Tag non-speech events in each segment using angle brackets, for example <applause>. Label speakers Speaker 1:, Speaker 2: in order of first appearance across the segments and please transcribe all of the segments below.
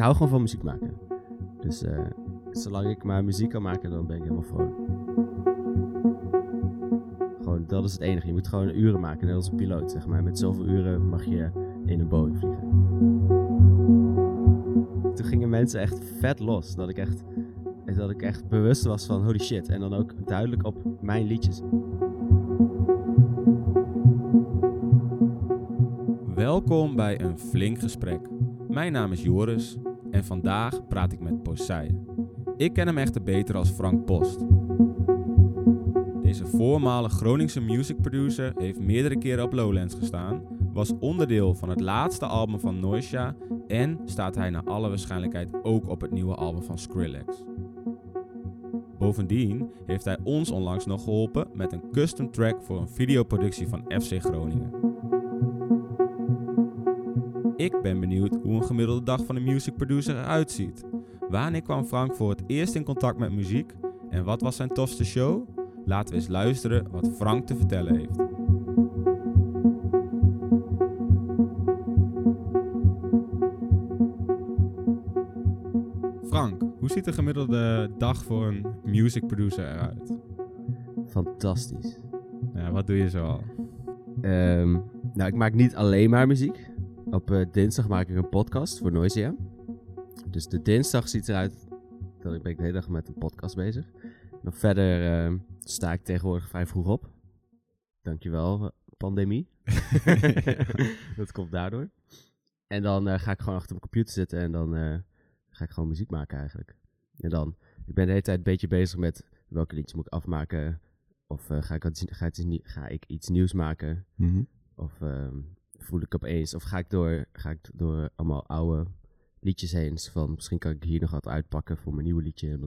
Speaker 1: hou gewoon van muziek maken. Dus eh, zolang ik maar muziek kan maken, dan ben ik helemaal vrolijk. Gewoon, dat is het enige. Je moet gewoon uren maken, net als een piloot, zeg maar. Met zoveel uren mag je in een Boeing vliegen. Toen gingen mensen echt vet los. Dat ik echt, dat ik echt bewust was van holy shit. En dan ook duidelijk op mijn liedjes.
Speaker 2: Welkom bij een flink gesprek. Mijn naam is Joris en vandaag praat ik met Posei. Ik ken hem echter beter als Frank Post. Deze voormalig Groningse music producer heeft meerdere keren op Lowlands gestaan, was onderdeel van het laatste album van Noisia en staat hij naar alle waarschijnlijkheid ook op het nieuwe album van Skrillex. Bovendien heeft hij ons onlangs nog geholpen met een custom track voor een videoproductie van FC Groningen. Ik ben benieuwd hoe een gemiddelde dag van een music producer eruit ziet. Wanneer kwam Frank voor het eerst in contact met muziek en wat was zijn tofste show? Laten we eens luisteren wat Frank te vertellen heeft. Frank, hoe ziet een gemiddelde dag voor een music producer eruit?
Speaker 1: Fantastisch.
Speaker 2: Ja, wat doe je zoal?
Speaker 1: Ehm, nou, ik maak niet alleen maar muziek. Op eh, dinsdag maak ik een podcast voor Noisia. Dus de dinsdag ziet eruit dat ik ben de hele dag met een podcast bezig. Nog verder ehm, sta ik tegenwoordig vrij vroeg op. Dankjewel, eh, pandemie. <laughs> <laughs> dat komt daardoor. En dan eh, ga ik gewoon achter mijn computer zitten en dan eh, ga ik gewoon muziek maken eigenlijk. En dan, ik ben de hele tijd een beetje bezig met welke liedjes moet ik afmaken. Of eh, ga, ik, iets- ga, iets ga ik iets nieuws maken. Of ehm, voel ik opeens, of ga ik door, ga ik door allemaal oude liedjes heen. Dus Van misschien kan ik hier nog wat uitpakken voor mijn nieuwe liedje.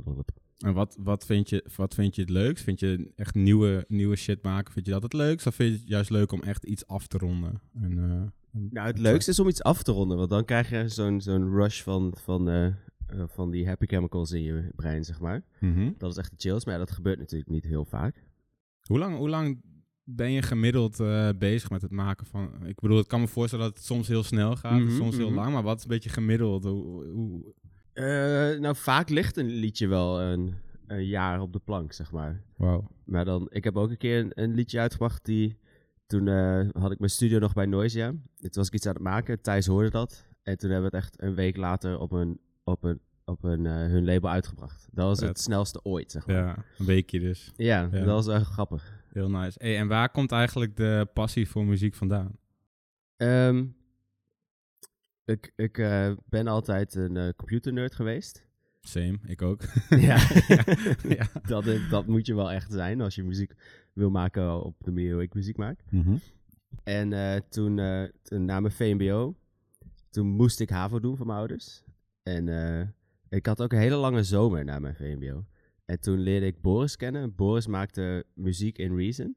Speaker 2: En wat, wat, vind je, wat vind je het leukst? Vind je echt nieuwe, nieuwe shit maken? Vind je dat het leukst? Of vind je het juist leuk om echt iets af te ronden? En, en-
Speaker 1: Nou, het leukste is om iets af te ronden, want dan krijg je zo'n zo'n rush van, van, eh, eh, van die happy chemicals in je brein, zeg maar.
Speaker 2: Mhm.
Speaker 1: Dat is echt de chills, maar ja, dat gebeurt natuurlijk niet heel vaak.
Speaker 2: hoe, lang, hoe lang ben je gemiddeld eh, bezig met het maken van... Ik bedoel, ik kan me voorstellen dat het soms heel snel gaat, en
Speaker 1: Mhm,
Speaker 2: soms heel
Speaker 1: mhm.
Speaker 2: lang. Maar wat is een beetje gemiddeld? Hoe, hoe,
Speaker 1: Eh, nou, vaak ligt een liedje wel een, een jaar op de plank, zeg maar. Maar dan, ik heb ook een keer een, een liedje uitgebracht die... Toen eh, had ik mijn studio nog bij Noisia. Toen was ik iets aan het maken. Thijs hoorde dat. En toen hebben we het echt een week later op, een, op, een, op een, hun label uitgebracht. Dat was het snelste ooit, zeg maar.
Speaker 2: Ja, een weekje dus.
Speaker 1: Ja,
Speaker 2: Ja.
Speaker 1: dat was wel echt grappig.
Speaker 2: Heel nice. Hey, en waar komt eigenlijk de passie voor muziek vandaan?
Speaker 1: Ehm, ik ik eh, ben altijd een eh, computernerd geweest.
Speaker 2: Same, ik ook. <laughs>
Speaker 1: ja, <laughs>
Speaker 2: ja.
Speaker 1: dat, dat moet je wel echt zijn als je muziek wil maken op de manier hoe ik muziek maak.
Speaker 2: Mhm.
Speaker 1: En eh, toen, toen na mijn VMBO, toen moest ik HAVO doen van mijn ouders. En ik had ook een hele lange zomer na mijn VMBO. En toen leerde ik Boris kennen. Boris maakte muziek in Reason.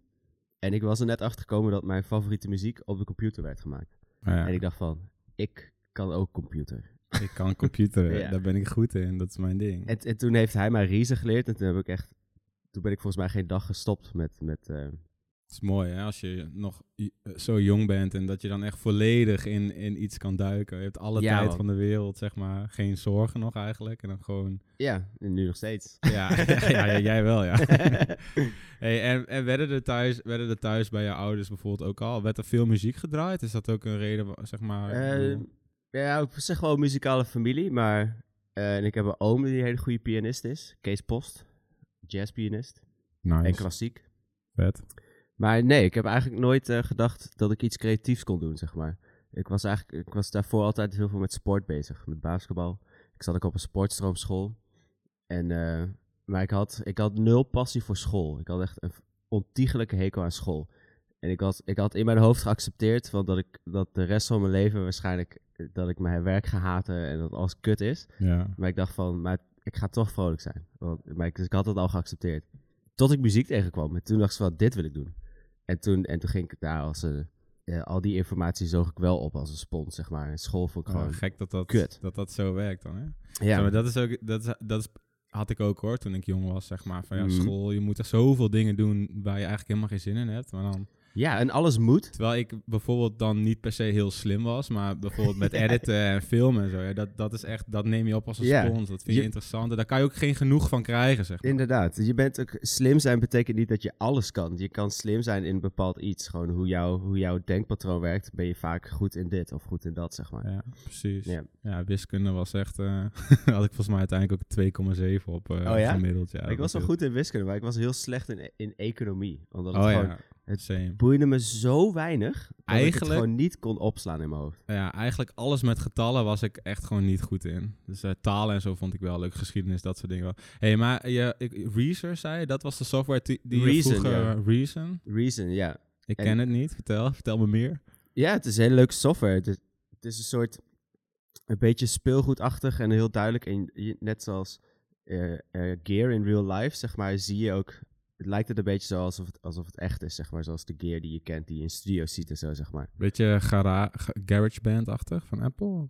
Speaker 1: En ik was er net achter gekomen dat mijn favoriete muziek op de computer werd gemaakt.
Speaker 2: Ja,
Speaker 1: En ik dacht van, ik kan ook computer.
Speaker 2: ik kan computeren, <laughs>
Speaker 1: Ja.
Speaker 2: daar ben ik goed in, dat is mijn ding.
Speaker 1: En, en toen heeft hij mij Reason geleerd. En toen heb ik echt, toen ben ik volgens mij geen dag gestopt met, met eh,
Speaker 2: Het is mooi hè, als je nog eh, zo jong bent en dat je dan echt volledig in, in iets kan duiken. Je hebt alle
Speaker 1: Ja,
Speaker 2: tijd
Speaker 1: man.
Speaker 2: van de wereld, zeg maar. Geen zorgen nog eigenlijk. En dan gewoon...
Speaker 1: ja, en nu nog steeds.
Speaker 2: Ja, <laughs> ja, ja, jij wel, ja. <laughs> hey, en en werden, er thuis, werden er thuis bij je ouders bijvoorbeeld ook al... Werd er veel muziek gedraaid? Is dat ook een reden, zeg maar... bedoel-
Speaker 1: ja, ik zeg wel een muzikale familie, maar eh, en ik heb een oom die een hele goede pianist is, Kees Post, jazzpianist en
Speaker 2: nice,
Speaker 1: klassiek.
Speaker 2: vet.
Speaker 1: Maar nee, ik heb eigenlijk nooit eh, gedacht dat ik iets creatiefs kon doen, zeg maar. Ik was eigenlijk, ik was daarvoor altijd heel veel met sport bezig, met basketbal. Ik zat ook op een sportstroomschool. En, eh, maar ik had, ik had nul passie voor school. Ik had echt een ontiegelijke hekel aan school. En ik had, ik had in mijn hoofd geaccepteerd van dat, ik, dat de rest van mijn leven waarschijnlijk eh, dat ik mijn werk ga haten en dat alles kut is.
Speaker 2: Ja.
Speaker 1: Maar ik dacht van, maar ik ga toch vrolijk zijn. Want, maar ik, dus ik had het al geaccepteerd. Tot ik muziek tegenkwam. En toen dacht ik van, dit wil ik doen. En toen, en toen ging ik daar als een... eh, al die informatie zoog ik wel op als een spons, zeg maar. In school vond ik
Speaker 2: Oh,
Speaker 1: gewoon...
Speaker 2: gek dat dat,
Speaker 1: kut.
Speaker 2: dat dat zo werkt dan, hè?
Speaker 1: ja,
Speaker 2: maar dat is ook, dat, is, dat is, had ik ook hoor, toen ik jong was, zeg maar. Van ja,
Speaker 1: Mhm.
Speaker 2: school, je moet echt zoveel dingen doen waar je eigenlijk helemaal geen zin in hebt. Maar dan
Speaker 1: Ja, en alles moet.
Speaker 2: Terwijl ik bijvoorbeeld dan niet per se heel slim was, maar bijvoorbeeld met <laughs> editen en filmen en zo. Ja, dat, dat is echt, dat neem je op als een
Speaker 1: Ja.
Speaker 2: spons. Dat vind je,
Speaker 1: Je-
Speaker 2: interessant. En daar kan je ook geen genoeg van krijgen, zeg maar.
Speaker 1: Inderdaad. Je bent ook slim zijn betekent niet dat je alles kan. Je kan slim zijn in een bepaald iets. Gewoon hoe, jou, hoe jouw denkpatroon werkt, ben je vaak goed in dit of goed in dat, zeg maar.
Speaker 2: Ja, precies.
Speaker 1: Ja.
Speaker 2: Ja, wiskunde was echt... eh, <laughs> had ik volgens mij uiteindelijk ook 2,7 op eh,
Speaker 1: Oh ja?
Speaker 2: gemiddeld. Ja,
Speaker 1: ik
Speaker 2: dat
Speaker 1: was wel
Speaker 2: heel-
Speaker 1: goed in wiskunde, maar ik was heel slecht in, in economie. Omdat het
Speaker 2: Oh
Speaker 1: gewoon
Speaker 2: ja,
Speaker 1: het-
Speaker 2: same.
Speaker 1: boeide me zo weinig dat ik het
Speaker 2: Eigenlijk-
Speaker 1: gewoon niet kon opslaan in mijn hoofd.
Speaker 2: Ja, eigenlijk alles met getallen was ik echt gewoon niet goed in. Dus eh, talen en zo vond ik wel leuk. Geschiedenis, dat soort dingen wel. Hé, hey, maar je, ik, Reason zei je, dat was de software die, die je
Speaker 1: Reason,
Speaker 2: vroeger...
Speaker 1: ja.
Speaker 2: Reason?
Speaker 1: Reason, ja.
Speaker 2: Ik
Speaker 1: En-
Speaker 2: ken het niet. Vertel, vertel me meer.
Speaker 1: Ja, het is een hele leuke software. Het is, het is een soort, een beetje speelgoedachtig en heel duidelijk. En je- net zoals eh, eh, gear in real life, zeg maar, zie je ook... Het lijkt het een beetje zo alsof het, alsof het echt is, zeg maar. Zoals de gear die je kent, die je in studio's ziet en zo, zeg maar.
Speaker 2: Beetje gara- ga- GarageBand-achtig van Apple?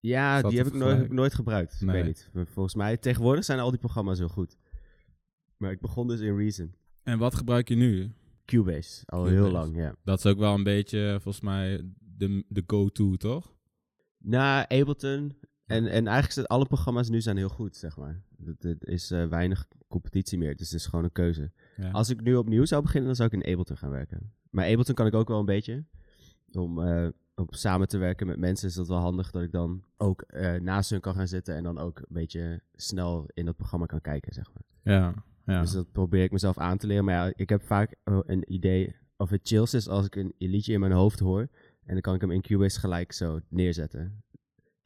Speaker 1: Ja, die heb ik nooit, heb ik nooit gebruikt. Ik
Speaker 2: Nee.
Speaker 1: weet niet. Volgens mij, tegenwoordig zijn al die programma's heel goed. Maar ik begon dus in Reason.
Speaker 2: En wat gebruik je nu?
Speaker 1: Cubase, al
Speaker 2: Cubase.
Speaker 1: heel lang, ja.
Speaker 2: Dat is ook wel een beetje, volgens mij, de, de go-to, toch?
Speaker 1: Na Ableton. En, en eigenlijk zijn alle programma's nu zijn heel goed, zeg maar. Er er is eh, weinig competitie meer, dus het is gewoon een keuze.
Speaker 2: Ja.
Speaker 1: Als ik nu opnieuw zou beginnen, dan zou ik in Ableton gaan werken. Maar Ableton kan ik ook wel een beetje. Om, om samen te werken met mensen is dat wel handig dat ik dan ook eh, naast hun kan gaan zitten en dan ook een beetje snel in dat programma kan kijken, zeg maar.
Speaker 2: ja, ja.
Speaker 1: Dus dat probeer ik mezelf aan te leren. Maar ja, ik heb vaak eh, een idee of het chills is als ik een liedje in mijn hoofd hoor. En dan kan ik hem in Cubase gelijk zo neerzetten.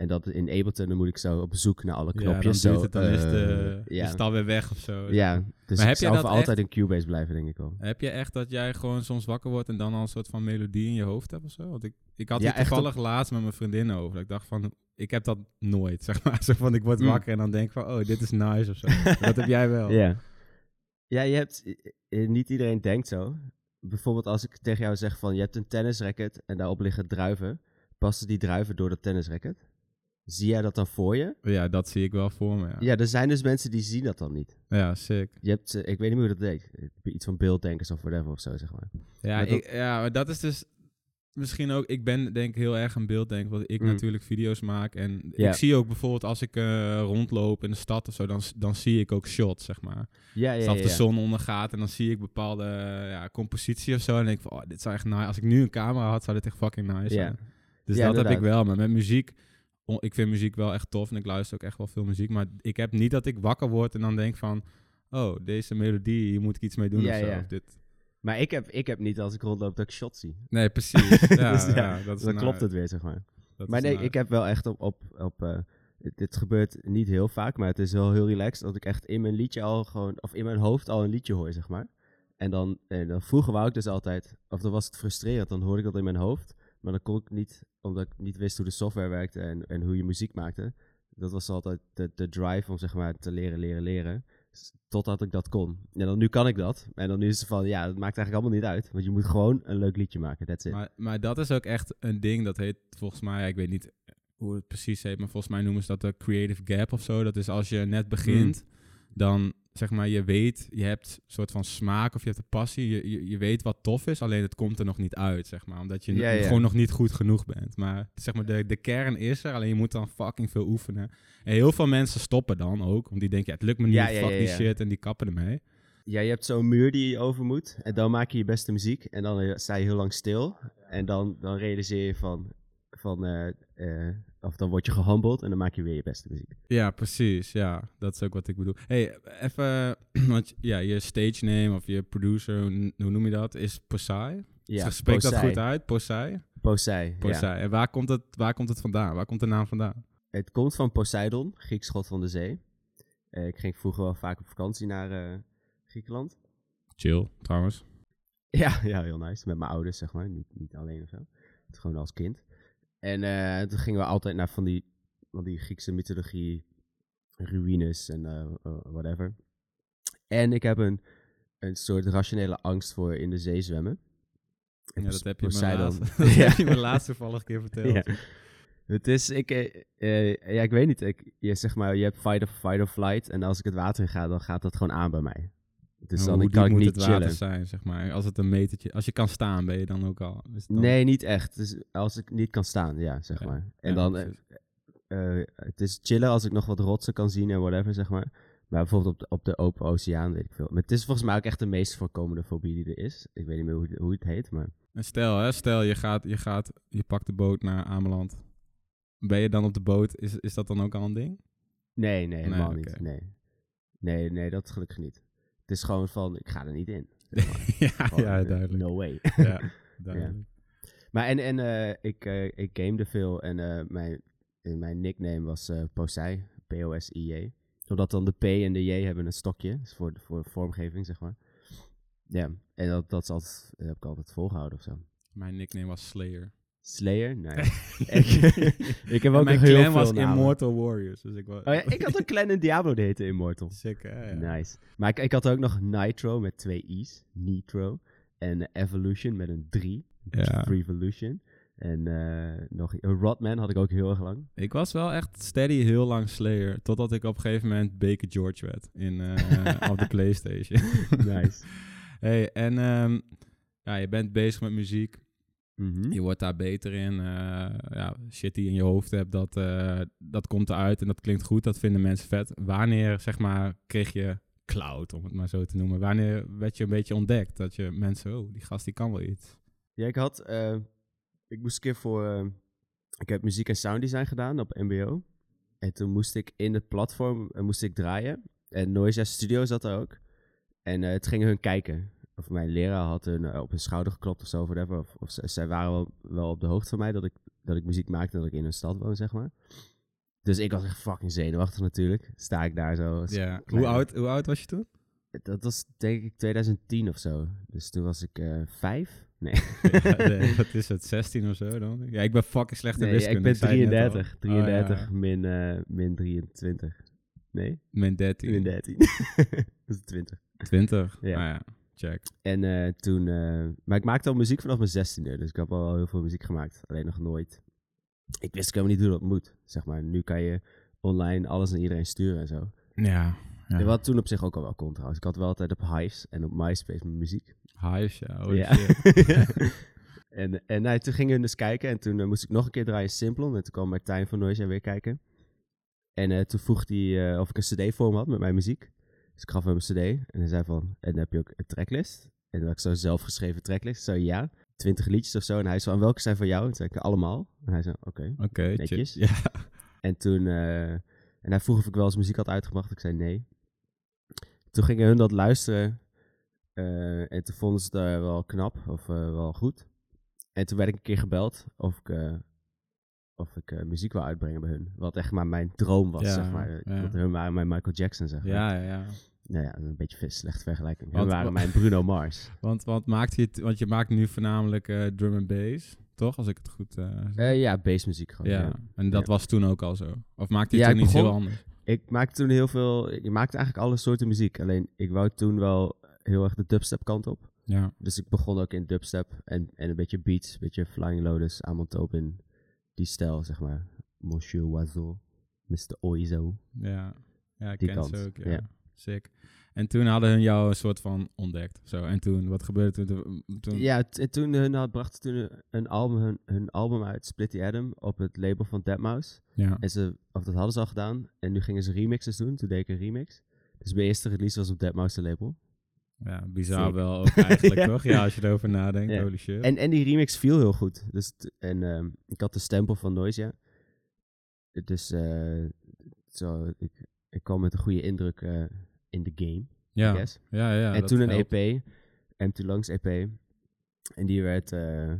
Speaker 1: En dat in Ableton, dan moet ik zo op zoek naar alle
Speaker 2: ja,
Speaker 1: knopjes.
Speaker 2: dan,
Speaker 1: zo,
Speaker 2: duurt het, dan is de,
Speaker 1: eh, ja.
Speaker 2: is het alweer weg of zo.
Speaker 1: ja, dus
Speaker 2: Maar heb je dat
Speaker 1: altijd in Cubase blijven, denk ik wel.
Speaker 2: Heb je echt dat jij gewoon soms wakker wordt en dan al een soort van melodie in je hoofd hebt of zo? Want ik, ik had
Speaker 1: Ja, echt
Speaker 2: toevallig laatst met mijn vriendin over. Dat ik dacht van, ik heb dat nooit, <laughs> zeg maar. Zo van, ik word
Speaker 1: Mm.
Speaker 2: wakker en dan denk ik van, oh, dit is nice of zo. <laughs> dat heb jij wel.
Speaker 1: Ja. Ja, je hebt... eh, Niet iedereen denkt zo. Bijvoorbeeld als ik tegen jou zeg van... Je hebt een tennisracket en daarop liggen druiven. Passen die druiven door dat tennisracket? Zie jij dat dan voor je?
Speaker 2: Ja, dat zie ik wel voor me, ja.
Speaker 1: Ja, er zijn dus mensen die zien dat dan niet.
Speaker 2: Ja, sick.
Speaker 1: Je hebt, eh, ik weet niet meer hoe dat deed. Iets van beelddenkers of whatever of zo, zeg maar.
Speaker 2: Ja,
Speaker 1: Maar dat-
Speaker 2: ik, ja, maar dat is dus misschien ook... Ik ben denk ik heel erg een beelddenker, want ik
Speaker 1: Mm.
Speaker 2: natuurlijk video's maak. En
Speaker 1: Ja.
Speaker 2: ik zie ook bijvoorbeeld als ik eh, rondloop in de stad of zo, dan, dan zie ik ook shots, zeg maar.
Speaker 1: Ja, ja,
Speaker 2: Dus
Speaker 1: ja.
Speaker 2: als de
Speaker 1: ja.
Speaker 2: zon ondergaat en dan zie ik bepaalde eh, ja, compositie of zo. En denk ik van, oh, dit zou echt nice. Als ik nu een camera had, zou dit echt fucking nice
Speaker 1: Ja.
Speaker 2: zijn. Dus
Speaker 1: Ja,
Speaker 2: dat heb ik wel. Maar met muziek, ik vind muziek wel echt tof en ik luister ook echt wel veel muziek. Maar ik heb niet dat ik wakker word en dan denk van, oh, deze melodie, hier moet ik iets mee doen
Speaker 1: Ja,
Speaker 2: of zo.
Speaker 1: ja.
Speaker 2: Of dit.
Speaker 1: Maar ik heb, ik heb niet als ik rondloop dat ik shots zie.
Speaker 2: Nee, precies. <laughs> ja,
Speaker 1: Dus ja,
Speaker 2: dat is
Speaker 1: Dan klopt het weer, zeg maar. Maar nee, ik heb wel echt op... op, op eh, dit gebeurt niet heel vaak, maar het is wel heel relaxed dat ik echt in mijn liedje al gewoon... Of in mijn hoofd al een liedje hoor, zeg maar. En dan, en dan vroeger wou ik dus altijd... Of dan was het frustrerend, dan hoorde ik dat in mijn hoofd. Maar dan kon ik niet, omdat ik niet wist hoe de software werkte en, en hoe je muziek maakte. Dat was altijd de, de drive om zeg maar te leren, leren, leren. Totdat ik dat kon. En dan nu kan ik dat. En dan nu is het van, ja, dat maakt eigenlijk allemaal niet uit. Want je moet gewoon een leuk liedje maken, that's it.
Speaker 2: Maar, maar dat is ook echt een ding, dat heet volgens mij, ik weet niet hoe het precies heet, maar volgens mij noemen ze dat de creative gap of zo. Dat is als je net begint,
Speaker 1: Mm.
Speaker 2: Dan zeg maar, je weet, je hebt een soort van smaak of je hebt een passie, je, je, je weet wat tof is, alleen het komt er nog niet uit, zeg maar, omdat je
Speaker 1: Ja,
Speaker 2: n-
Speaker 1: ja.
Speaker 2: gewoon nog niet goed genoeg bent. Maar zeg maar, de, de kern is er, alleen je moet dan fucking veel oefenen. En heel veel mensen stoppen dan ook, want die denken, ja, het lukt me niet, fuck die shit, en die kappen ermee.
Speaker 1: Ja, je hebt zo'n muur die je over moet. En dan maak je je beste muziek. En dan eh, sta je heel lang stil. En dan, dan realiseer je van... van eh, of dan word je gehumbled en dan maak je weer je beste muziek.
Speaker 2: Ja, precies. Ja, dat is ook wat ik bedoel. hey, even, <clears throat> want ja, je stage name of je producer, hoe hoe noem je dat, is Posai.
Speaker 1: Ja,
Speaker 2: Spreekt dat goed uit? Posai?
Speaker 1: Posei, ja.
Speaker 2: Posei. En waar komt, het, waar komt het vandaan? Waar komt de naam vandaan?
Speaker 1: Het komt van Poseidon, Grieks god van de zee. Eh, ik ging vroeger wel vaak op vakantie naar eh, Griekenland.
Speaker 2: Chill, trouwens.
Speaker 1: Ja, <laughs> ja, heel nice. Met mijn ouders, zeg maar. Niet, niet alleen of zo. Het gewoon als kind. En eh, toen gingen we altijd naar van die, van die Griekse mythologie, ruïnes en eh, whatever. En ik heb een, een soort rationele angst voor in de zee zwemmen.
Speaker 2: Ja, dat heb je, me laatst, <laughs> dat <laughs>
Speaker 1: Ja.
Speaker 2: heb je me laatst toevallig keer verteld.
Speaker 1: Ja. Het is, ik, eh, eh, ja, ik weet niet. Ik, je, zeg maar, je hebt fight or, fight or flight. En als ik het water in ga, dan gaat dat gewoon aan bij mij. Dus dan
Speaker 2: diep
Speaker 1: kan ik
Speaker 2: moet
Speaker 1: niet
Speaker 2: het water
Speaker 1: chillen.
Speaker 2: zijn, zeg maar. Als het een metertje... Als je kan staan, ben je dan ook al... is het dan-
Speaker 1: Nee, niet echt. Dus als ik niet kan staan, ja, zeg
Speaker 2: Ja,
Speaker 1: maar. En
Speaker 2: ja,
Speaker 1: dan, eh, eh, het is chillen als ik nog wat rotsen kan zien en whatever, zeg maar. Maar bijvoorbeeld op de, op de open oceaan, weet ik veel. Maar het is volgens mij ook echt de meest voorkomende fobie die er is. Ik weet niet meer hoe, hoe het heet, maar...
Speaker 2: En stel, hè, stel je gaat, je gaat, je pakt de boot naar Ameland. Ben je dan op de boot? Is, is dat dan ook al een ding?
Speaker 1: Nee, nee, helemaal
Speaker 2: oké.
Speaker 1: niet. Nee. nee, nee, dat gelukkig niet. Het is gewoon van, ik ga er niet in. <laughs>
Speaker 2: ja,
Speaker 1: Gewoon,
Speaker 2: ja,
Speaker 1: eh,
Speaker 2: duidelijk.
Speaker 1: No way.
Speaker 2: Ja, <laughs> duidelijk.
Speaker 1: Maar en, en eh, ik, eh, ik gamede veel en eh, mijn, mijn nickname was eh Posei, P-O-S-I-J. Omdat dan de P en de J hebben een stokje, dus voor, voor vormgeving, zeg maar. Ja, en dat, dat, is altijd, dat heb ik altijd volgehouden of zo.
Speaker 2: Mijn nickname was Slayer.
Speaker 1: Slayer? Nee. <laughs> ik, <laughs> ik heb ook
Speaker 2: mijn
Speaker 1: heel
Speaker 2: clan was
Speaker 1: namen.
Speaker 2: Immortal Warriors. Dus ik was...
Speaker 1: Oh ja, ik had een clan in Diablo, die heette Immortal.
Speaker 2: Sick, hè? Ja.
Speaker 1: Nice. Maar ik, ik had ook nog Nitro met twee I's. Nitro. En Evolution met een 3.
Speaker 2: Ja.
Speaker 1: Revolution. En eh, nog een Rodman had ik ook heel erg lang.
Speaker 2: Ik was wel echt steady heel lang Slayer. Totdat ik op een gegeven moment Baker George werd. In, eh, op de <laughs> Playstation.
Speaker 1: nice.
Speaker 2: hey, en ehm, ja, je bent bezig met muziek.
Speaker 1: Mhm.
Speaker 2: Je wordt daar beter in. eh, ja, shit die je in je hoofd hebt, dat, eh, dat komt eruit en dat klinkt goed. Dat vinden mensen vet. Wanneer, zeg maar, kreeg je cloud, om het maar zo te noemen? Wanneer werd je een beetje ontdekt? Dat je mensen, oh, die gast die kan wel iets.
Speaker 1: Ja, ik had... eh, ik moest een keer voor... ik heb muziek en sounddesign gedaan op mbo. En toen moest ik in het platform moest ik draaien. En Noisia Studio zat er ook. En het gingen hun kijken. Of mijn leraar had hun eh, op hun schouder geklopt of zo, whatever. Of, of zij, waren wel, wel op de hoogte van mij dat ik, dat ik muziek maakte en dat ik in een stad woon, zeg maar. Dus ik was echt fucking zenuwachtig natuurlijk. Sta ik daar zo.
Speaker 2: Ja. Hoe, oud, hoe oud was je toen?
Speaker 1: Dat was denk ik 2010 of zo. Dus toen was ik eh vijf. Nee,
Speaker 2: ja, <laughs> nee, wat is het, 16 of zo dan? Ja, ik ben fucking slecht in
Speaker 1: nee
Speaker 2: wiskunde.
Speaker 1: ik ben
Speaker 2: zei het net al.
Speaker 1: 33.
Speaker 2: Oh,
Speaker 1: 33
Speaker 2: ja.
Speaker 1: min, eh, min 23. Nee,
Speaker 2: Min 13.
Speaker 1: min 13. <laughs> dat is 20.
Speaker 2: 20?
Speaker 1: Ja.
Speaker 2: Ja. ja, check.
Speaker 1: En eh, toen... eh, maar ik maakte al muziek vanaf mijn 16e. Dus ik heb al heel veel muziek gemaakt. Alleen nog nooit... Ik wist helemaal niet hoe dat moet, zeg maar. Nu kan je online alles aan iedereen sturen en zo.
Speaker 2: Ja. ja.
Speaker 1: En wat toen op zich ook al wel kon trouwens. Ik had wel altijd op Hives en op MySpace mijn muziek.
Speaker 2: Hives, ja. Holy
Speaker 1: Ja. <laughs> en en nou, toen gingen hun dus kijken. En toen eh, moest ik nog een keer draaien Simplon. En toen kwam Martijn van Noisia weer kijken. En toen vroeg hij of ik een cd voor had met mijn muziek. Dus ik gaf hem een cd. En hij zei van, en dan heb je ook een tracklist. En dan had ik zo'n zelfgeschreven tracklist. Zo ja, 20 liedjes of zo. En hij zei van, welke zijn van jou? En zei ik, allemaal. En hij zei, oké. Netjes.
Speaker 2: Ja.
Speaker 1: En toen, eh, en hij vroeg of ik wel eens muziek had uitgebracht. Ik zei nee. Toen gingen hun dat luisteren. eh, en toen vonden ze het eh, wel knap of wel goed. En toen werd ik een keer gebeld of ik, of ik muziek wil uitbrengen bij hun. Wat echt maar mijn droom was,
Speaker 2: Ja,
Speaker 1: zeg maar.
Speaker 2: ja.
Speaker 1: Want hun waren mijn Michael Jackson, zeg maar.
Speaker 2: Ja, ja, ja.
Speaker 1: Nou ja, een beetje vis, slechte vergelijking.
Speaker 2: Want-
Speaker 1: waren
Speaker 2: wa-
Speaker 1: mijn Bruno Mars. <laughs>
Speaker 2: Want, want, maakt je want je maakt nu voornamelijk eh, drum en bass, toch? Als ik het goed eh.
Speaker 1: Eh, ja, bassmuziek gewoon.
Speaker 2: ja.
Speaker 1: ja.
Speaker 2: en dat
Speaker 1: Ja.
Speaker 2: was toen ook al zo? Of maakte je
Speaker 1: Ja,
Speaker 2: toen iets heel anders?
Speaker 1: Ik maakte toen heel veel... Ik maakte eigenlijk alle soorten muziek. Alleen, ik wou toen wel heel erg de dubstep kant op.
Speaker 2: Ja.
Speaker 1: Dus ik begon ook in dubstep en, en een beetje beats, een beetje Flying Lotus, Amon Tobin, die stijl, zeg maar. Monsieur Oiseau, Mr. Oizo.
Speaker 2: Ja, ja ik
Speaker 1: Die
Speaker 2: ken
Speaker 1: kant,
Speaker 2: ze ook. Ja. Sick. En toen hadden hun jou een soort van ontdekt. Zo. En toen, wat gebeurde toen? toen
Speaker 1: Ja, toen hun had, brachten toen een album, hun, hun album uit, Split the Atom, op het label van Deadmau5.
Speaker 2: ja.
Speaker 1: En ze, of dat hadden ze al gedaan, en nu gingen ze remixes doen, toen deed ik een remix. Dus mijn eerste release was op Deadmau5 label.
Speaker 2: ja, bizar
Speaker 1: Sick.
Speaker 2: wel ook eigenlijk, <laughs>
Speaker 1: Ja.
Speaker 2: toch? Ja, als je erover nadenkt.
Speaker 1: Ja.
Speaker 2: Holy shit.
Speaker 1: En, en die remix viel heel goed. Dus en ehm, ik had de stempel van Noisia. Dus eh, zo, ik, ik kwam met een goede indruk eh, in de game,
Speaker 2: ja. ja, ja.
Speaker 1: en toen een
Speaker 2: helpt.
Speaker 1: EP, M2 Langs EP. En die werd, eh,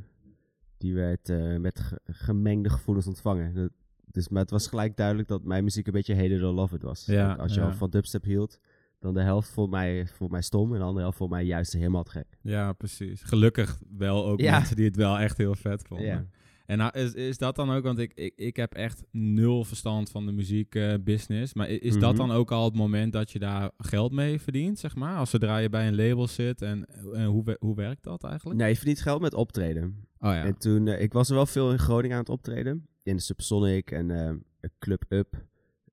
Speaker 1: die werd eh, met ge- gemengde gevoelens ontvangen. Dat- dus, maar het was gelijk duidelijk dat mijn muziek een beetje hated or love it was.
Speaker 2: Ja,
Speaker 1: Als je
Speaker 2: ja.
Speaker 1: al van dubstep hield, dan de helft vond mij, vond mij stom en de andere helft vond mij juist helemaal gek.
Speaker 2: Ja, precies. Gelukkig wel ook
Speaker 1: Ja.
Speaker 2: mensen die het wel echt heel vet vonden. En nou, is, is dat dan ook, want ik, ik, ik heb echt nul verstand van de muziekbusiness. maar i- is dat
Speaker 1: Mhm.
Speaker 2: dan ook al het moment dat je daar geld mee verdient, zeg maar? Als zodra je bij een label zit en, en hoe, hoe werkt dat eigenlijk?
Speaker 1: Nee, je verdient geld met optreden.
Speaker 2: Oh ja.
Speaker 1: En toen, eh, ik was er wel veel in Groningen aan het optreden. In de Subsonic en ehm, Club Up.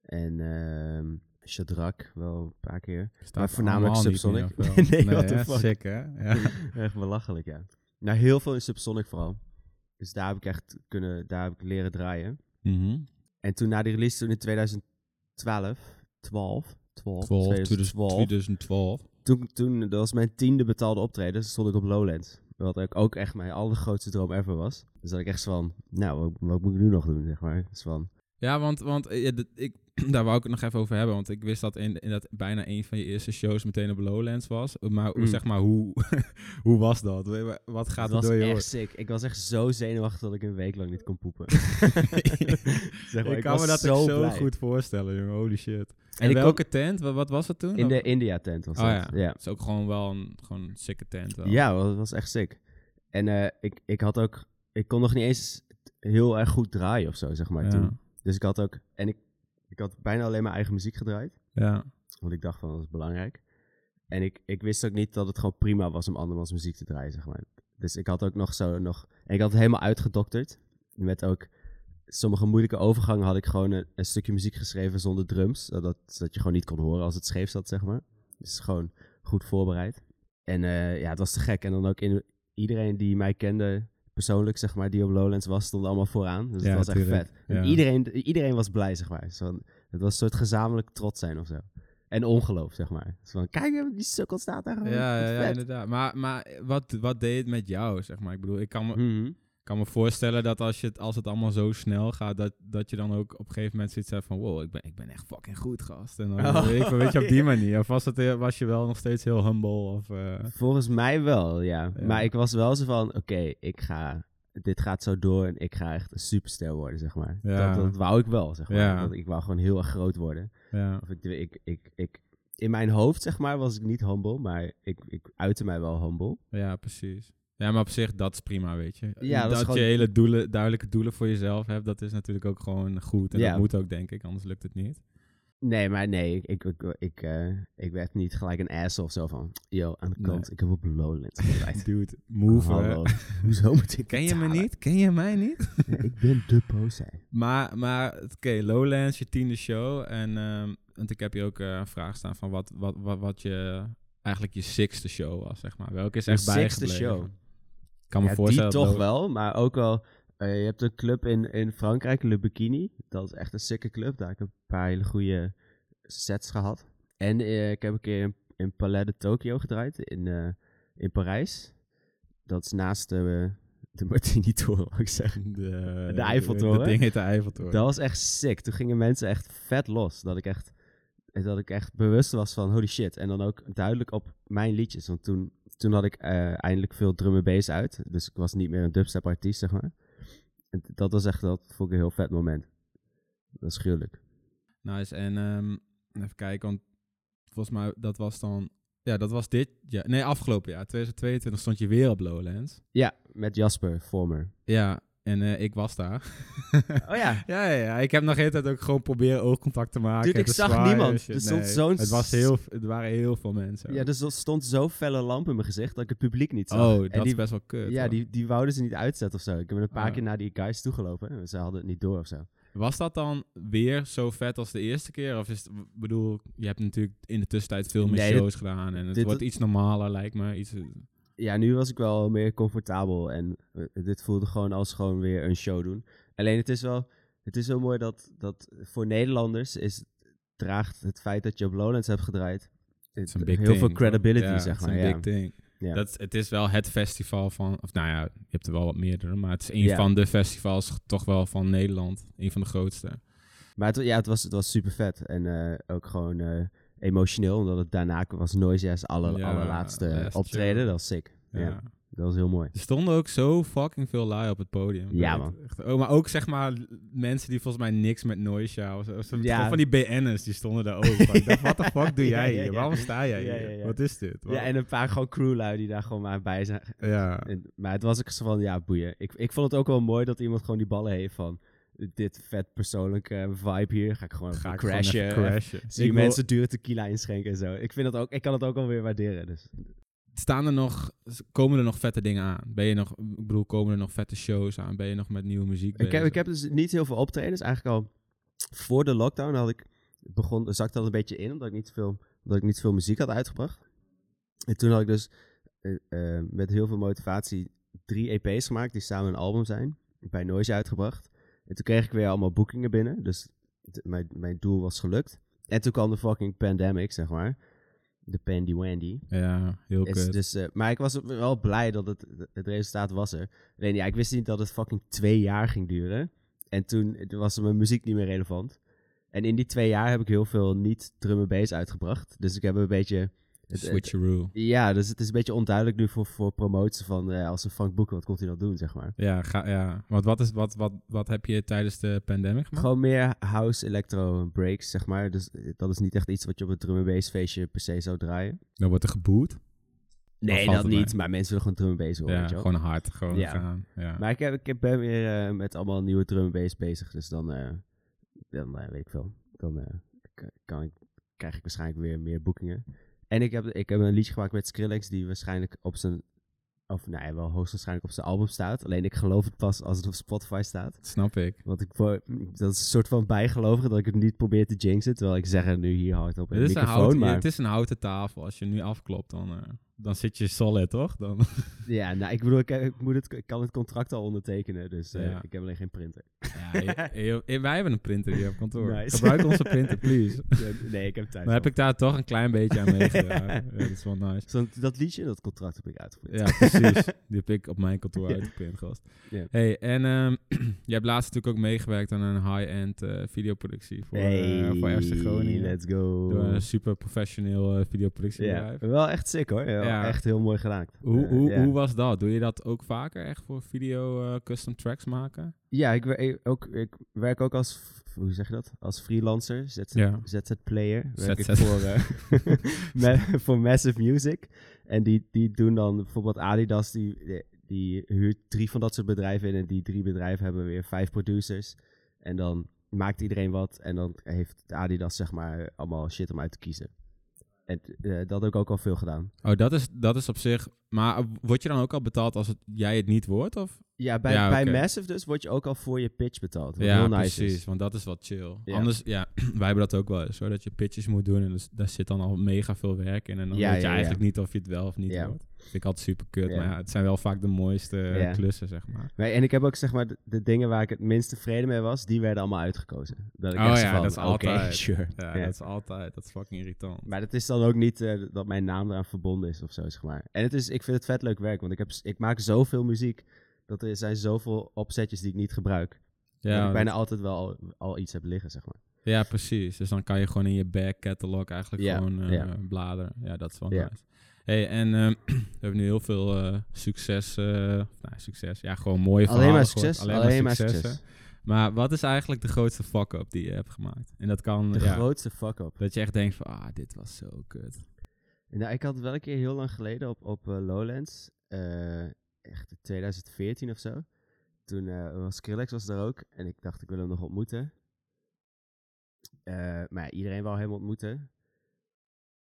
Speaker 1: En ehm, Shadrach wel een paar keer.
Speaker 2: Staat
Speaker 1: Maar voornamelijk Subsonic.
Speaker 2: meer? <laughs>
Speaker 1: Nee, the
Speaker 2: hè?
Speaker 1: fuck.
Speaker 2: Sick, hè? Ja. <laughs>
Speaker 1: Echt belachelijk, ja. Nou, heel veel in Subsonic vooral. Dus daar heb ik echt kunnen, daar heb ik leren draaien.
Speaker 2: Mhm.
Speaker 1: En toen na die release, toen in 2012, 12, 12,
Speaker 2: 12,
Speaker 1: 2012,
Speaker 2: 2012.
Speaker 1: toen, toen, dat was mijn tiende betaalde optreden, dus stond ik op Lowlands. Wat ook, ook echt mijn allergrootste droom ever was. Dus dat ik echt zo van, nou, wat, wat moet ik nu nog doen, zeg maar. Dus van,
Speaker 2: Ja, want, want eh, ik, <clears throat> daar wou ik het nog even over hebben. Want ik wist dat, in, in dat bijna een van je eerste shows meteen op Lowlands was. Maar
Speaker 1: Mm.
Speaker 2: zeg maar, hoe, <laughs> hoe was dat? Wat gaat er
Speaker 1: was
Speaker 2: door je
Speaker 1: echt
Speaker 2: hoofd?
Speaker 1: sick. Ik was echt zo zenuwachtig dat ik een week lang niet kon poepen. <laughs> <laughs> zeg maar,
Speaker 2: ik kan
Speaker 1: was
Speaker 2: me dat
Speaker 1: zo
Speaker 2: zo goed voorstellen, jongen. Holy shit. En,
Speaker 1: En ik
Speaker 2: welke tent? Wat, wat was het toen?
Speaker 1: In de India tent was
Speaker 2: Oh
Speaker 1: dat.
Speaker 2: ja.
Speaker 1: ja.
Speaker 2: Het is ook gewoon wel een, gewoon een sikke tent. Wel.
Speaker 1: Ja, dat was echt sick. En eh, ik, ik had ook, ik kon nog niet eens heel erg goed draaien of zo, zeg maar,
Speaker 2: Ja.
Speaker 1: toen. Dus ik had ook, en ik, ik had bijna alleen mijn eigen muziek gedraaid.
Speaker 2: Ja.
Speaker 1: Want ik dacht van, dat is belangrijk. En ik, ik wist ook niet dat het gewoon prima was om andermans muziek te draaien, zeg maar. Dus ik had ook nog zo nog... En ik had het helemaal uitgedokterd. Met ook sommige moeilijke overgangen had ik gewoon een, een stukje muziek geschreven zonder drums. Zodat, zodat je gewoon niet kon horen als het scheef zat, zeg maar. Dus gewoon goed voorbereid. En eh, ja, het was te gek. En dan ook in, iedereen die mij kende, persoonlijk, zeg maar, die op Lowlands was, stond allemaal vooraan. Dus
Speaker 2: Ja,
Speaker 1: het was echt vet. En iedereen, iedereen was blij, zeg maar. Zo, het was een soort gezamenlijk trots zijn of zo. En ongeloof, zeg maar. Dus van, kijk, die sukkel staat daar gewoon.
Speaker 2: Ja, ja, ja, inderdaad. Maar, maar wat, wat deed het met jou, zeg maar? Ik bedoel, ik kan me,
Speaker 1: Mhm.
Speaker 2: Kan me voorstellen dat als, je het, als het allemaal zo snel gaat, dat, dat je dan ook op een gegeven moment zoiets hebt van, wow, ik ben, ik ben echt fucking goed, gast. En dan
Speaker 1: Oh.
Speaker 2: weet, ik, weet je, op die <laughs> manier. Of was, het, was je wel nog steeds heel humble? Of, eh,
Speaker 1: Volgens mij wel, ja.
Speaker 2: Ja.
Speaker 1: Maar ik was wel zo van, oké, ik ga... Dit gaat zo door en ik ga echt een superster worden, zeg maar.
Speaker 2: Ja.
Speaker 1: Dat, dat wou ik wel, zeg maar.
Speaker 2: Ja.
Speaker 1: Dat, ik wou gewoon heel erg groot worden. Of ik, ik, ik, ik, in mijn hoofd, zeg maar, was ik niet humble, maar ik, ik uitte mij wel humble.
Speaker 2: ja, precies. Ja, maar op zich, dat is prima, weet je.
Speaker 1: Ja, dat
Speaker 2: dat
Speaker 1: is gewoon-
Speaker 2: je hele doelen, duidelijke doelen voor jezelf hebt, dat is natuurlijk ook gewoon goed. En
Speaker 1: Ja.
Speaker 2: dat moet ook, denk ik, anders lukt het niet.
Speaker 1: Nee, maar nee, ik, ik, ik, ik, eh, ik werd niet gelijk een ass of zo van, yo, aan de kant,
Speaker 2: Nee.
Speaker 1: ik heb op Lowlands gedraaid. <laughs>
Speaker 2: Dude, move.
Speaker 1: Hallo, <laughs> hoezo moet ik
Speaker 2: Ken je me niet? Ken je mij niet?
Speaker 1: Ik ben de Posei.
Speaker 2: Maar, maar oké, Lowlands, je tiende show. En ehm, want ik heb hier ook eh, een vraag staan van wat, wat, wat, wat je eigenlijk je sixte show was, zeg maar. Welke is echt bijgebleven?
Speaker 1: show.
Speaker 2: Ik kan me
Speaker 1: Ja, die
Speaker 2: voorstellen. dat
Speaker 1: toch wel, maar ook wel... eh, je hebt een club in, in Frankrijk, Le Bikini. Dat is echt een sikke club. Daar heb ik een paar hele goede sets gehad. En eh, ik heb een keer in, in Palais de Tokyo gedraaid, in, eh, in Parijs. Dat is naast de, de <laughs> Martini-toren, wou ik zeggen.
Speaker 2: De,
Speaker 1: De Eiffeltoren.
Speaker 2: Dat ding heet de Eiffeltoren.
Speaker 1: Dat was echt sick. Toen gingen mensen echt vet los. Dat ik echt, dat ik echt bewust was van holy shit. En dan ook duidelijk op mijn liedjes. Want toen, toen had ik eh, eindelijk veel drum en bass uit. Dus ik was niet meer een dubstep artiest, zeg maar. En dat was echt, dat vond ik een heel vet moment. Dat is gruwelijk.
Speaker 2: Nice. En ehm, even kijken, want volgens mij dat was dan... Ja, dat was dit jaar. Nee, afgelopen jaar. 2022 stond je weer op Lowlands.
Speaker 1: Ja, met Jasper, former.
Speaker 2: Ja, en eh, ik was daar.
Speaker 1: Oh ja. <laughs>
Speaker 2: Ja, ja, ja, ik heb nog de hele tijd ook gewoon proberen oogcontact te maken.
Speaker 1: Dude, ik zag
Speaker 2: zwaaien
Speaker 1: niemand.
Speaker 2: shit.
Speaker 1: Er stond
Speaker 2: Nee,
Speaker 1: zo'n
Speaker 2: Het, was heel, het waren heel veel mensen.
Speaker 1: Ja, dus er stond zo felle lamp in mijn gezicht dat ik het publiek niet zag.
Speaker 2: oh, dat
Speaker 1: die,
Speaker 2: is best wel kut.
Speaker 1: ja,
Speaker 2: hoor.
Speaker 1: die, die wouden ze niet uitzetten of zo. Ik heb een paar
Speaker 2: Oh.
Speaker 1: keer naar die guys toegelopen. en Ze hadden het niet door of zo.
Speaker 2: Was dat dan weer zo vet als de eerste keer? Of is het, ik bedoel, je hebt natuurlijk in de tussentijd veel meer
Speaker 1: Nee, dit-
Speaker 2: shows gedaan. En het
Speaker 1: dit-
Speaker 2: wordt iets normaler, lijkt me. Iets,
Speaker 1: ja, nu was ik wel meer comfortabel en eh, dit voelde gewoon als gewoon weer een show doen. Alleen het is wel, het is wel mooi dat, dat voor Nederlanders is, draagt het feit dat je op Lowlands hebt gedraaid
Speaker 2: het is een
Speaker 1: heel
Speaker 2: big
Speaker 1: veel
Speaker 2: thing,
Speaker 1: credibility?
Speaker 2: Ja,
Speaker 1: zeg maar. Ja.
Speaker 2: big thing.
Speaker 1: Ja.
Speaker 2: Dat, het is wel het festival van, of nou ja, je hebt er wel wat meerdere, maar het is een
Speaker 1: Ja.
Speaker 2: van de festivals toch wel van Nederland. Een van de grootste.
Speaker 1: Maar het, ja, het was, het was super vet en eh, ook gewoon eh, emotioneel, omdat het daarna was Noise's alle,
Speaker 2: Ja,
Speaker 1: allerlaatste optreden. Dat was sick. Ja.
Speaker 2: Ja.
Speaker 1: dat was heel mooi.
Speaker 2: Er stonden ook zo fucking veel lui op het podium.
Speaker 1: Ja, man.
Speaker 2: echt- oh, maar ook zeg maar mensen die volgens mij niks met noise of zo. Zo-
Speaker 1: Ja.
Speaker 2: Van die BN'ers, die stonden daar ook. van. Ik dacht, wat de fuck <laughs> doe jij hier? Waarom sta jij hier? Wat is dit?
Speaker 1: Ja, en een paar gewoon crewlui die daar gewoon maar bij zijn.
Speaker 2: ja.
Speaker 1: En, maar het was ook zo van, ja, boeien. Ik, ik vond het ook wel mooi dat iemand gewoon die ballen heeft van... Dit vet persoonlijke vibe hier. Ga ik gewoon
Speaker 2: ga ik
Speaker 1: crashen.
Speaker 2: crashen. <laughs>
Speaker 1: Zie
Speaker 2: Ik
Speaker 1: je
Speaker 2: wil-
Speaker 1: mensen dure tequila inschenken en zo. Ik, vind dat ook, ik kan het ook wel weer waarderen. Dus.
Speaker 2: Staan er nog, komen er nog vette dingen aan? Ben je nog, ik bedoel, komen er nog vette shows aan? Ben je nog met nieuwe muziek
Speaker 1: Ik heb,
Speaker 2: bezig?
Speaker 1: ik heb dus niet heel veel optredens. Eigenlijk al voor de lockdown had ik begon, zakte al een beetje in, omdat ik niet veel, omdat ik niet veel muziek had uitgebracht. En toen had ik dus eh, eh, met heel veel motivatie drie EP's gemaakt die samen een album zijn. Bij Noise uitgebracht. En toen kreeg ik weer allemaal boekingen binnen. Dus mijn, mijn doel was gelukt. En toen kwam de fucking pandemic, zeg maar. De pandy wandy.
Speaker 2: Ja, heel
Speaker 1: Is
Speaker 2: kut.
Speaker 1: dus, eh, maar ik was wel blij dat het, het resultaat was er. Alleen ja, ik wist niet dat het fucking twee jaar ging duren. En toen was mijn muziek niet meer relevant. En in die twee jaar heb ik heel veel niet drum en bass uitgebracht. Dus ik heb een beetje... het- het-
Speaker 2: Switcheroo.
Speaker 1: ja, dus het is een beetje onduidelijk nu voor, voor promotie van eh, als een Frank Boeken, wat komt hij dan doen, zeg maar.
Speaker 2: Ja, ga, ja. Want wat, is, wat, wat, wat heb je tijdens de pandemic gemaakt?
Speaker 1: Gewoon meer house, electro, breaks, zeg maar. Dus eh, dat is niet echt iets wat je op een drum bass feestje per se zou draaien.
Speaker 2: Dan wordt er geboet.
Speaker 1: Nee, dat
Speaker 2: het
Speaker 1: niet,
Speaker 2: mee?
Speaker 1: maar mensen willen gewoon drum en bass horen,
Speaker 2: Ja,
Speaker 1: weet je wel.
Speaker 2: gewoon hard. Gewoon
Speaker 1: Ja.
Speaker 2: gaan. Ja.
Speaker 1: Maar ik, heb, ik ben weer eh, met allemaal nieuwe drum bass bezig, dus dan, eh, dan eh, weet ik veel. Dan eh, kan ik, krijg ik waarschijnlijk weer meer boekingen. En ik heb, ik heb een liedje gemaakt met Skrillex die waarschijnlijk op zijn, of nee, wel hoogstwaarschijnlijk op zijn album staat. Alleen ik geloof het pas als het op Spotify staat.
Speaker 2: Snap ik.
Speaker 1: Want ik dat is een soort van bijgelovige dat ik het niet probeer te jinxen. Terwijl ik zeg het nu hier hard op
Speaker 2: Het is, een
Speaker 1: microfoon.
Speaker 2: houten,
Speaker 1: maar
Speaker 2: het is een houten tafel. Als je nu afklopt, dan, eh, dan zit je solid, toch? Dan, <laughs>
Speaker 1: ja, nou, ik bedoel, ik, ik, moet het, ik kan het contract al ondertekenen. Dus eh,
Speaker 2: Ja.
Speaker 1: ik heb alleen geen printer.
Speaker 2: ja, je- je- je- wij hebben een printer hier op kantoor.
Speaker 1: Nice.
Speaker 2: Gebruik onze printer, <laughs> please.
Speaker 1: nee, ik heb tijd.
Speaker 2: Dan heb ik daar toch een klein beetje aan meegedragen. <laughs> ja, dat is wel nice.
Speaker 1: Zo, dat liedje, dat contract heb ik uitgeprint.
Speaker 2: Ja, precies. Die heb ik op mijn kantoor uitgeprint, gast.
Speaker 1: Ja.
Speaker 2: Hey, en ehm <clears throat> je hebt laatst natuurlijk ook meegewerkt aan een high-end eh, videoproductie voor,
Speaker 1: Hey,
Speaker 2: eh voor FC Groningen.
Speaker 1: let's go.
Speaker 2: Door een super professioneel eh,
Speaker 1: ja,
Speaker 2: videoproductiebedrijf.
Speaker 1: wel echt sick hoor. Ja. Echt heel mooi gedaan.
Speaker 2: Hoe, hoe, hoe was dat? Doe je dat ook vaker echt voor video eh, custom tracks maken?
Speaker 1: Ja, ik, ook, ik werk ook als, hoe zeg je dat? Als freelancer, ZZ,
Speaker 2: Ja.
Speaker 1: ZZ-player. Werk ik voor, <laughs> eh, <laughs> me- voor Massive Music. En die, die doen dan bijvoorbeeld Adidas, die, die huurt drie van dat soort bedrijven in. En die drie bedrijven hebben weer vijf producers. En dan maakt iedereen wat. En dan heeft Adidas zeg maar allemaal shit om uit te kiezen. En eh, dat heb ik ook al veel gedaan.
Speaker 2: Oh, dat is, dat is op zich... Maar word je dan ook al betaald als het, jij het niet wordt? Of?
Speaker 1: Ja, bij,
Speaker 2: Ja,
Speaker 1: bij. Massive dus word je ook al voor je pitch betaald. Wat
Speaker 2: ja,
Speaker 1: heel nice
Speaker 2: precies.
Speaker 1: is.
Speaker 2: Want dat is wat chill.
Speaker 1: Ja.
Speaker 2: Anders, ja, <clears throat> wij hebben dat ook wel eens hoor. Dat je pitches moet doen en dus, daar zit dan al mega veel werk in. En dan
Speaker 1: Ja,
Speaker 2: weet je eigenlijk niet of je het wel of niet wordt. Vind ik altijd super kut.
Speaker 1: Ja.
Speaker 2: Maar ja, het zijn wel vaak de mooiste
Speaker 1: Ja.
Speaker 2: klussen, zeg maar.
Speaker 1: Nee, en ik heb ook zeg maar de, de dingen waar ik het minst tevreden mee was, die werden allemaal uitgekozen. Dat ik
Speaker 2: Oh ja,
Speaker 1: van,
Speaker 2: dat is altijd. <laughs>
Speaker 1: sure.
Speaker 2: Ja,
Speaker 1: Ja.
Speaker 2: dat is altijd. Dat is fucking irritant.
Speaker 1: Maar het is dan ook niet eh, dat mijn naam eraan verbonden is of zo, zeg maar. En het is, ik vind het vet leuk werk, want ik, heb, ik maak zoveel muziek, dat er zijn zoveel opzetjes die ik niet gebruik. dat
Speaker 2: Ja,
Speaker 1: ik bijna
Speaker 2: dat-
Speaker 1: altijd wel al, al iets heb liggen, zeg maar.
Speaker 2: ja, precies. Dus dan kan je gewoon in je back catalog eigenlijk
Speaker 1: Ja,
Speaker 2: gewoon
Speaker 1: ja.
Speaker 2: bladeren. Ja, dat is wel
Speaker 1: Ja.
Speaker 2: nice. Hey, en ehm, <clears throat> we hebben nu heel veel eh, succes. eh, nou, succes. Ja, gewoon mooie
Speaker 1: Alleen
Speaker 2: verhalen
Speaker 1: maar
Speaker 2: gehoord.
Speaker 1: succes, alleen, maar
Speaker 2: successen.
Speaker 1: succes.
Speaker 2: Maar wat is eigenlijk de grootste fuck-up die je hebt gemaakt? En dat kan,
Speaker 1: De
Speaker 2: ja,
Speaker 1: grootste fuck-up.
Speaker 2: dat je echt denkt van, ah, dit was zo kut.
Speaker 1: Nou, ik had het wel een keer heel lang geleden op, op eh, Lowlands. echt in 2014 of zo. Toen was Skrillex was er ook. En ik dacht, ik wil hem nog ontmoeten. Maar iedereen wou hem ontmoeten.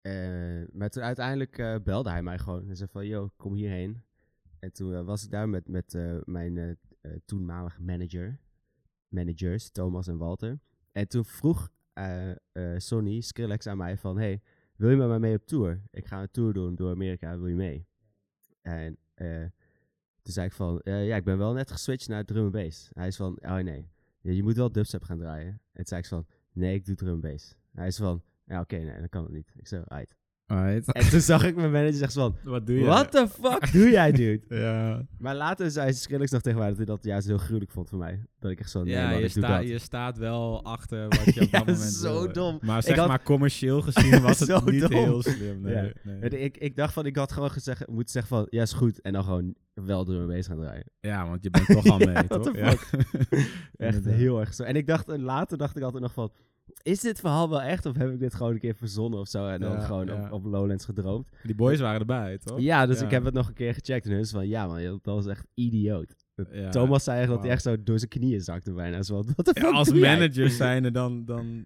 Speaker 1: Eh, maar toen uiteindelijk eh, belde hij mij gewoon. En zei van, yo, kom hierheen. En toen eh, was ik daar met, met mijn toenmalige manager. Managers, Thomas en Walter. En toen vroeg Sonny, Skrillex aan mij van... Hey, wil je met mij mee op tour? Ik ga een tour doen door Amerika, wil je mee? En toen zei ik van, ja, ik ben wel net geswitcht naar drum en bass. Hij is van, oh nee, je moet wel dubstep gaan draaien. En zei ik van, nee, ik doe drum en bass. Hij is van, ja, oké, nee, dan kan het niet. Ik zei, uit.
Speaker 2: Alright.
Speaker 1: En toen zag ik mijn manager zegt van,
Speaker 2: Wat doe je?
Speaker 1: what the fuck doe jij, dude? <laughs>
Speaker 2: Ja,
Speaker 1: Maar later zei Skrillex nog tegen mij dat hij dat juist heel gruwelijk vond voor mij. Dat ik echt zo, nee
Speaker 2: ja
Speaker 1: man,
Speaker 2: je,
Speaker 1: ik doe
Speaker 2: sta,
Speaker 1: dat.
Speaker 2: je staat wel achter <laughs> wat je op
Speaker 1: Ja,
Speaker 2: dat moment
Speaker 1: zo dom.
Speaker 2: Maar zeg
Speaker 1: had-
Speaker 2: maar commercieel gezien <laughs> was het niet
Speaker 1: dom.
Speaker 2: heel slim. Nee,
Speaker 1: Ja.
Speaker 2: nee.
Speaker 1: Ik, ik dacht van, ik had gewoon gezegd, moeten zeggen van, ja is goed. En dan gewoon wel drum en bass gaan draaien.
Speaker 2: Ja, want je bent toch al mee,
Speaker 1: Ja,
Speaker 2: toch?
Speaker 1: what the
Speaker 2: Ja.
Speaker 1: Echt
Speaker 2: Inderdaad.
Speaker 1: heel erg zo. En ik dacht, en later dacht ik altijd nog van, is dit verhaal wel echt? Of heb ik dit gewoon een keer verzonnen of zo? En dan
Speaker 2: Ja,
Speaker 1: gewoon
Speaker 2: ja.
Speaker 1: op, op Lowlands gedroomd.
Speaker 2: Die boys waren erbij, toch?
Speaker 1: Ja, dus
Speaker 2: Ja.
Speaker 1: ik heb het nog een keer gecheckt. En hun is van, ja man, dat was echt idioot. Thomas zei echt dat hij echt zo door zijn knieën zakte bijna. Zo, wat de
Speaker 2: als manager <laughs> zijnde, dan, dan,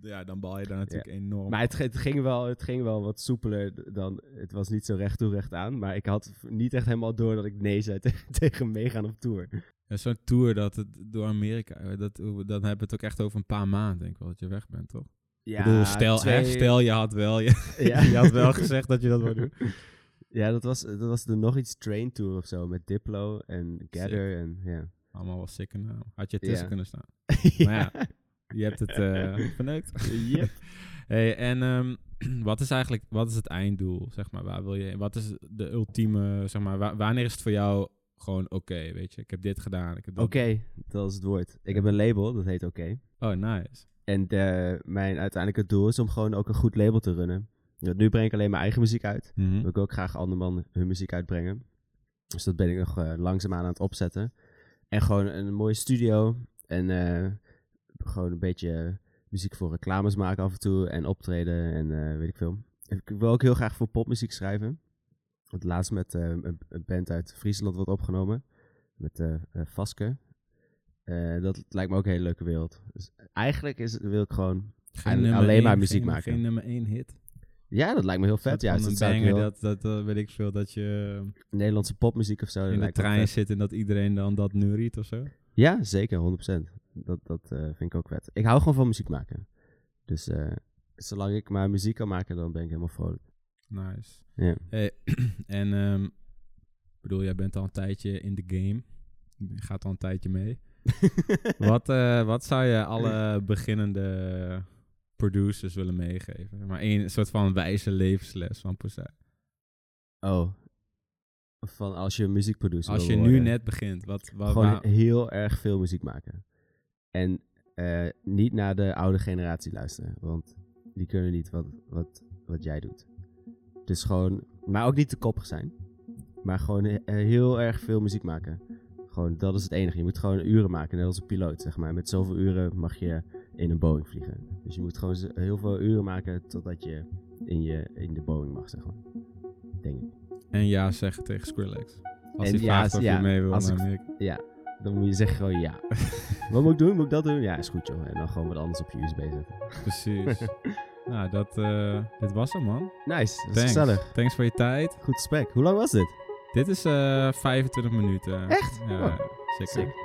Speaker 1: Ja.
Speaker 2: dan bal je daar natuurlijk enorm.
Speaker 1: Maar het, het, ging wel, het ging wel wat soepeler dan... Het was niet zo recht toe recht aan. Maar ik had niet echt helemaal door dat ik nee zei <laughs> tegen meegaan op tour.
Speaker 2: Ja, Zo'n tour dat het door Amerika, dat, dan hebben we het ook echt over een paar maanden, denk ik wel, dat je weg bent, toch?
Speaker 1: Ja,
Speaker 2: ik bedoel, stel, hè, stel je had wel, je, <laughs>
Speaker 1: Ja. <laughs>
Speaker 2: je had wel gezegd dat je dat wou doen. <laughs>
Speaker 1: Ja, dat was, dat was de nog iets train tour of zo. Met Diplo en Gather en ja.
Speaker 2: Allemaal wel sikke naam. Had je tussen kunnen staan. Maar ja, je hebt het eh verneukt.
Speaker 1: Yep.
Speaker 2: hey, en ehm, <clears throat> wat is eigenlijk wat is het einddoel? Zeg maar, waar wil je, wat is de ultieme, zeg maar, wa- wanneer is het voor jou gewoon oké, weet je? Ik heb dit gedaan. Dat
Speaker 1: Oké, dat is het woord. Ik heb een label, dat heet Oké.
Speaker 2: Oh, nice.
Speaker 1: En de, mijn uiteindelijke doel is om gewoon ook een goed label te runnen. Nu breng ik alleen mijn eigen muziek uit.
Speaker 2: Mhm.
Speaker 1: wil ik ook graag anderman hun muziek uitbrengen. Dus dat ben ik nog eh, langzaamaan aan het opzetten. En gewoon een mooie studio. En eh, gewoon een beetje muziek voor reclames maken af en toe. En optreden en eh, weet ik veel. Ik wil ook heel graag voor popmuziek schrijven. Het laatst met eh, een, band uit Friesland wordt opgenomen. Met eh, Vaske. Dat lijkt me ook een hele leuke wereld. Dus eigenlijk is, wil ik gewoon... Alleen maar muziek
Speaker 2: geen-
Speaker 1: maken.
Speaker 2: Geen nummer één hit.
Speaker 1: Ja, dat lijkt me heel vet.
Speaker 2: Soort
Speaker 1: Ja, dat
Speaker 2: banger, dat, dat, eh, weet ik veel, dat je
Speaker 1: Nederlandse popmuziek of zo. dat
Speaker 2: in de trein zit en dat iedereen dan dat neuriet of zo.
Speaker 1: Ja, zeker, 100%. Dat, dat vind ik ook vet. Ik hou gewoon van muziek maken. Dus zolang ik maar muziek kan maken, dan ben ik helemaal vrolijk.
Speaker 2: Nice.
Speaker 1: Ja.
Speaker 2: Hey, <clears throat> en ik bedoel, jij bent al een tijdje in de game. Je gaat al een tijdje mee. <laughs> wat, eh, wat zou je alle beginnende producers willen meegeven? Maar één soort van wijze levensles van Poesai.
Speaker 1: Oh. Van als je muziekproducer
Speaker 2: Als je nu net begint, wat, wat,
Speaker 1: Gewoon
Speaker 2: waar-
Speaker 1: heel erg veel muziek maken. En eh, niet naar de oude generatie luisteren. Want die kunnen niet wat, wat, wat jij doet. Dus gewoon... Maar ook niet te koppig zijn. Maar gewoon eh, heel erg veel muziek maken. Gewoon, dat is het enige. Je moet gewoon uren maken, net als een piloot, zeg maar. Met zoveel uren mag je in een Boeing vliegen. Dus je moet gewoon heel veel uren maken totdat je in, je, in de Boeing mag, zeg maar. Denk ik.
Speaker 2: en ja zeggen tegen Skrillex. Als
Speaker 1: En
Speaker 2: hij
Speaker 1: ja,
Speaker 2: vraagt of
Speaker 1: ja,
Speaker 2: je mee wil
Speaker 1: als
Speaker 2: naar
Speaker 1: ik-
Speaker 2: Amerika.
Speaker 1: Ja, dan moet je zeggen gewoon ja. <laughs> wat moet ik doen? Moet ik dat doen? Ja, is goed joh. En dan gewoon wat anders op je USB zetten.
Speaker 2: Precies. <laughs> nou, dat, eh, dit was hem, man.
Speaker 1: Nice, dat is
Speaker 2: Thanks.
Speaker 1: gezellig.
Speaker 2: Thanks voor je tijd.
Speaker 1: Goed gesprek. Hoe lang was dit?
Speaker 2: Dit is eh 25 minuten.
Speaker 1: Echt?
Speaker 2: Ja,
Speaker 1: Oh,
Speaker 2: zeker.
Speaker 1: sick.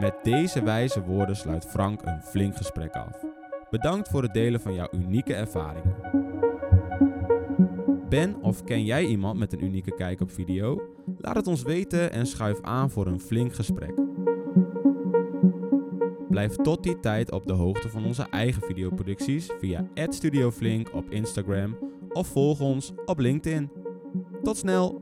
Speaker 2: Met deze wijze woorden sluit Frank een flink gesprek af. Bedankt voor het delen van jouw unieke ervaringen. Ben of ken jij iemand met een unieke kijk op video? Laat het ons weten en schuif aan voor een flink gesprek. Blijf tot die tijd op de hoogte van onze eigen videoproducties via @studioflink op Instagram of volg ons op LinkedIn. Tot snel!